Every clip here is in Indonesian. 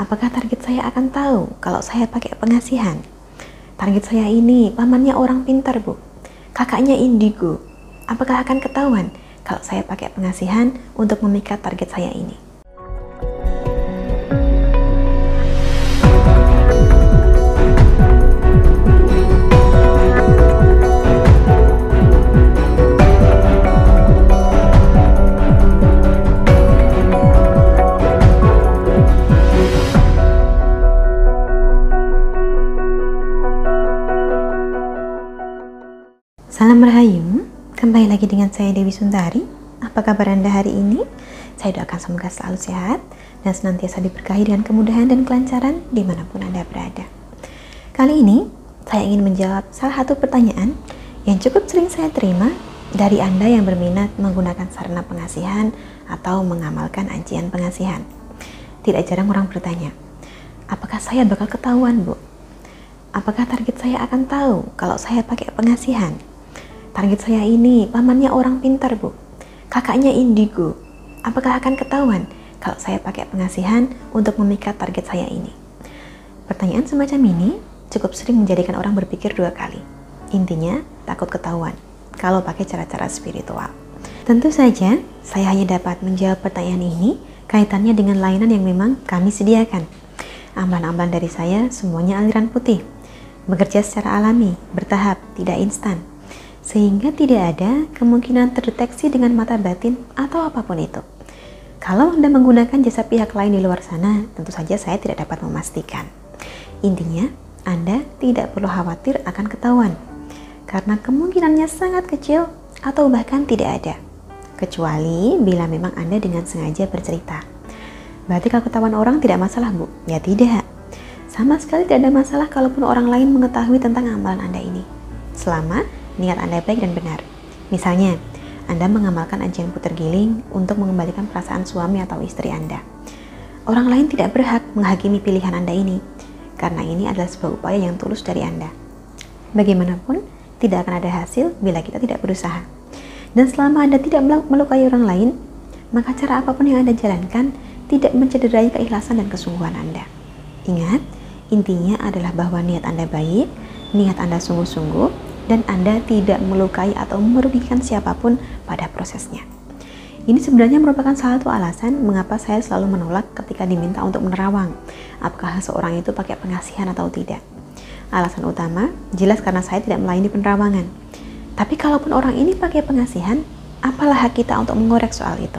Apakah target saya akan tahu kalau saya pakai pengasihan? Target saya ini pamannya orang pintar, Bu. Kakaknya indigo. Apakah akan ketahuan kalau saya pakai pengasihan untuk memikat target saya ini? Salam Rahayu, kembali lagi dengan saya Dewi Sundari. Apa kabar Anda hari ini? Saya doakan semoga selalu sehat dan senantiasa diberkahi dengan kemudahan dan kelancaran di mana pun Anda berada. Kali ini, saya ingin menjawab salah satu pertanyaan yang cukup sering saya terima dari Anda yang berminat menggunakan sarana pengasihan atau mengamalkan ajian pengasihan. Tidak jarang orang bertanya, apakah saya bakal ketahuan, Bu? Apakah target saya akan tahu kalau saya pakai pengasihan? Target saya ini pamannya orang pintar, Bu. Kakaknya indigo. Apakah akan ketahuan kalau saya pakai pengasihan untuk memikat target saya ini? Pertanyaan semacam ini cukup sering menjadikan orang berpikir dua kali. Intinya, takut ketahuan kalau pakai cara-cara spiritual. Tentu saja, saya hanya dapat menjawab pertanyaan ini kaitannya dengan layanan yang memang kami sediakan. Amalan-amalan dari saya semuanya aliran putih. Bekerja secara alami, bertahap, tidak instan sehingga tidak ada kemungkinan terdeteksi dengan mata batin atau apa pun itu. Kalau Anda menggunakan jasa pihak lain di luar sana, tentu saja saya tidak dapat memastikan. Intinya, Anda tidak perlu khawatir akan ketahuan, karena kemungkinannya sangat kecil atau bahkan tidak ada. Kecuali bila memang Anda dengan sengaja bercerita. Berarti kalau ketahuan orang tidak masalah, Bu? Ya tidak. Sama sekali tidak ada masalah kalaupun orang lain mengetahui tentang amalan Anda ini. Selama niat Anda baik dan benar. Misalnya, Anda mengamalkan ajian putar giling untuk mengembalikan perasaan suami atau istri Anda. Orang lain tidak berhak menghakimi pilihan Anda ini, karena ini adalah sebuah upaya yang tulus dari Anda. Bagaimanapun, tidak akan ada hasil bila kita tidak berusaha. Dan selama Anda tidak melukai orang lain, maka cara apa pun yang Anda jalankan tidak mencederai keikhlasan dan kesungguhan Anda. Ingat, intinya adalah bahwa niat Anda baik, niat Anda sungguh-sungguh, dan Anda tidak melukai atau merugikan siapa pun pada prosesnya. Ini sebenarnya merupakan salah satu alasan mengapa saya selalu menolak ketika diminta untuk menerawang, apakah seorang itu pakai pengasihan atau tidak. Alasan utama jelas karena saya tidak melayani penerawangan. Tapi kalaupun orang ini pakai pengasihan, apalah hak kita untuk mengorek soal itu?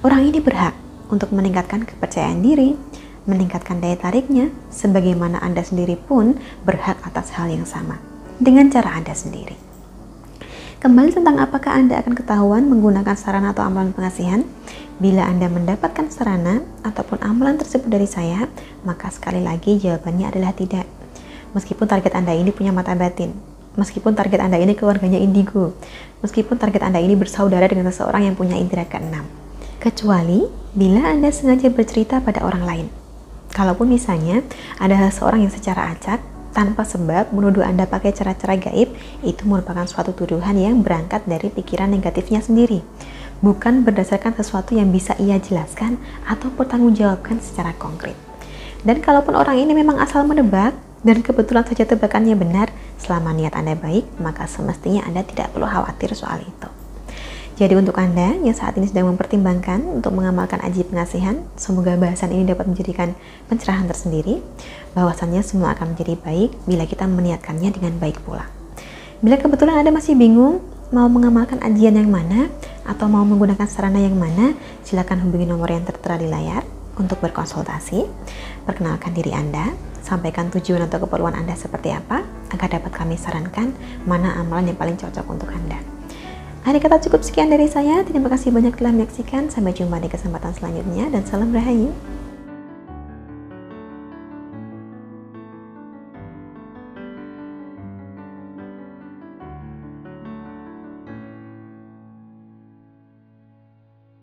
Orang ini berhak untuk meningkatkan kepercayaan diri, meningkatkan daya tariknya, sebagaimana Anda sendiri pun berhak atas hal yang sama dengan cara Anda sendiri. Kembali tentang apakah Anda akan ketahuan menggunakan sarana atau amalan pengasihan. Bila Anda mendapatkan sarana ataupun amalan tersebut dari saya, maka sekali lagi jawabannya adalah tidak. Meskipun target Anda ini punya mata batin, meskipun target Anda ini keluarganya indigo, meskipun target Anda ini bersaudara dengan seseorang yang punya indera keenam. Kecuali bila Anda sengaja bercerita pada orang lain. Kalaupun misalnya ada seseorang yang secara acak tanpa sebab menuduh Anda pakai cara-cara gaib itu merupakan suatu tuduhan yang berangkat dari pikiran negatifnya sendiri. Bukan berdasarkan sesuatu yang bisa ia jelaskan atau pertanggungjawabkan secara konkret. Dan kalaupun orang ini memang asal menebak dan kebetulan saja tebakannya benar selama niat Anda baik maka semestinya Anda tidak perlu khawatir soal itu jadi untuk Anda yang saat ini sedang mempertimbangkan untuk mengamalkan aji pengasihan, semoga bahasan ini dapat menjadikan pencerahan tersendiri, bahwasannya semua akan menjadi baik bila kita meniatkannya dengan baik pula. Bila kebetulan Anda masih bingung mau mengamalkan ajian yang mana atau mau menggunakan sarana yang mana, silakan hubungi nomor yang tertera di layar untuk berkonsultasi. Perkenalkan diri Anda, sampaikan tujuan atau keperluan Anda seperti apa, agar dapat kami sarankan mana amalan yang paling cocok untuk Anda. Hari kata cukup sekian dari saya. Terima kasih banyak telah menyaksikan. Sampai jumpa di kesempatan selanjutnya dan salam rahayu.